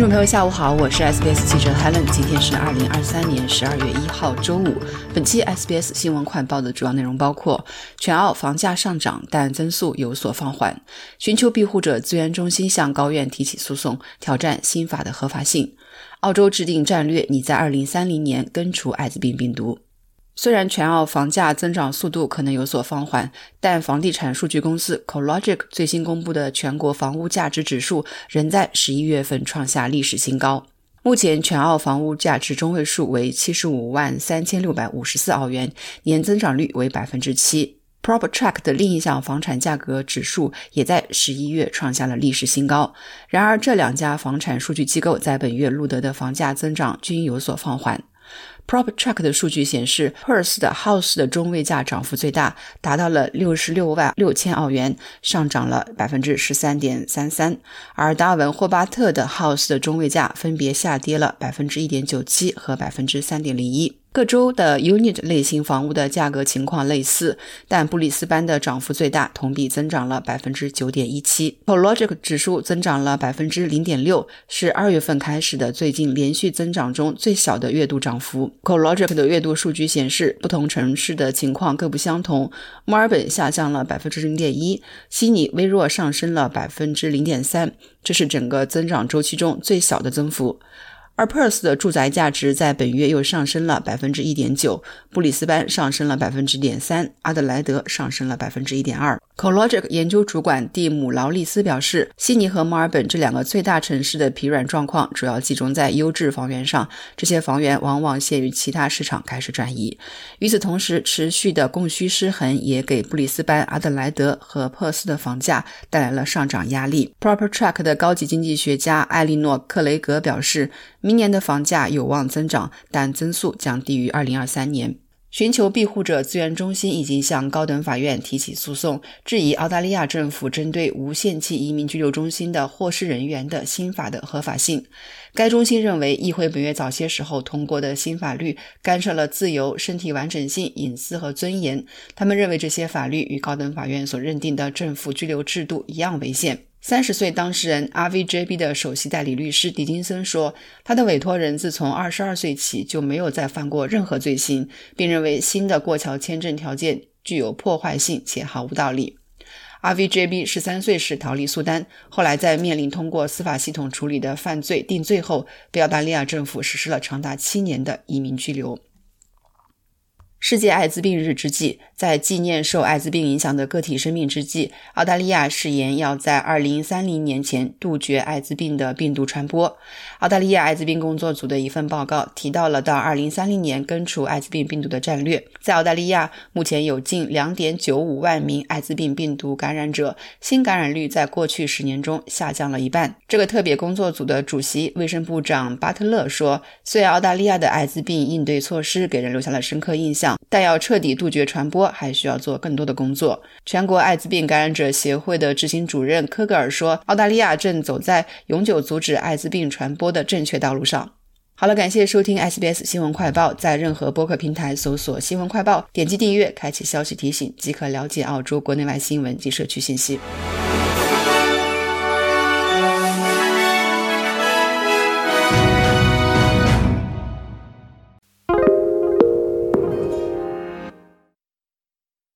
听众朋友，下午好，我是 SBS 记者 Helen。今天是二零二三年十二月一号，周五。本期 SBS 新闻快报的主要内容包括：全澳房价上涨，但增速有所放缓；寻求庇护者资源中心向高院提起诉讼，挑战新法的合法性；澳洲制定战略，拟在二零三零年根除艾滋病病毒。虽然全澳房价增长速度可能有所放缓，但房地产数据公司 Collogic 最新公布的全国房屋价值指数仍在十一月份创下历史新高。目前，全澳房屋价值中位数为七十五万三千六百五十四澳元，年增长率为百分之七。PropTrack 的另一项房产价格指数也在十一月创下了历史新高。然而，这两家房产数据机构在本月录得的房价增长均有所放缓。PropTrack 的数据显示，Perth 的 House 的中位价涨幅最大，达到了六十六万六千澳元，上涨了百分之十三点三三；而达尔文霍巴特的 House 的中位价分别下跌了百分之一点九七和百分之三点零一。各州的 unit 类型房屋的价格情况类似，但布里斯班的涨幅最大，同比增长了百分之九点一七。CoLogic 指数增长了百分之零点六，是二月份开始的最近连续增长中最小的月度涨幅。CoLogic 的月度数据显示，不同城市的情况各不相同。墨尔本下降了百分之零点一，悉尼微弱上升了百分之零点三，这是整个增长周期中最小的增幅。而 Perth 的住宅价值在本月又上升了百分之一点九，布里斯班上升了百分之点三，阿德莱德上升了百分之一点二。CoLogic 研究主管蒂姆劳利斯表示，悉尼和墨尔本这两个最大城市的疲软状况主要集中在优质房源上，这些房源往往限于其他市场开始转移。与此同时，持续的供需失衡也给布里斯班、阿德莱德和珀斯的房价带来了上涨压力。ProperTrack 的高级经济学家艾莉诺·克雷格表示。明年的房价有望增长，但增速将低于2023年。寻求庇护者资源中心已经向高等法院提起诉讼，质疑澳大利亚政府针对无限期移民拘留中心的获释人员的新法的合法性。该中心认为，议会本月早些时候通过的新法律干涉了自由、身体完整性、隐私和尊严。他们认为这些法律与高等法院所认定的政府拘留制度一样违宪。三十岁当事人 RVJB 的首席代理律师迪金森说：“他的委托人自从二十二岁起就没有再犯过任何罪行，并认为新的过桥签证条件具有破坏性且毫无道理。” RVJB 十三岁时逃离苏丹，后来在面临通过司法系统处理的犯罪定罪后，被澳大利亚政府实施了长达七年的移民拘留。世界艾滋病日之际，在纪念受艾滋病影响的个体生命之际，澳大利亚誓言要在二零三零年前杜绝艾滋病的病毒传播。澳大利亚艾滋病工作组的一份报告提到了到二零三零年根除艾滋病病毒的战略。在澳大利亚，目前有近两点九五万名艾滋病病毒感染者，新感染率在过去十年中下降了一半。这个特别工作组的主席、卫生部长巴特勒说：“虽然澳大利亚的艾滋病应对措施给人留下了深刻印象。”但要彻底杜绝传播，还需要做更多的工作。全国艾滋病感染者协会的执行主任科格尔说：“澳大利亚正走在永久阻止艾滋病传播的正确道路上。”好了，感谢收听 SBS 新闻快报，在任何播客平台搜索“新闻快报”，点击订阅，开启消息提醒，即可了解澳洲国内外新闻及社区信息。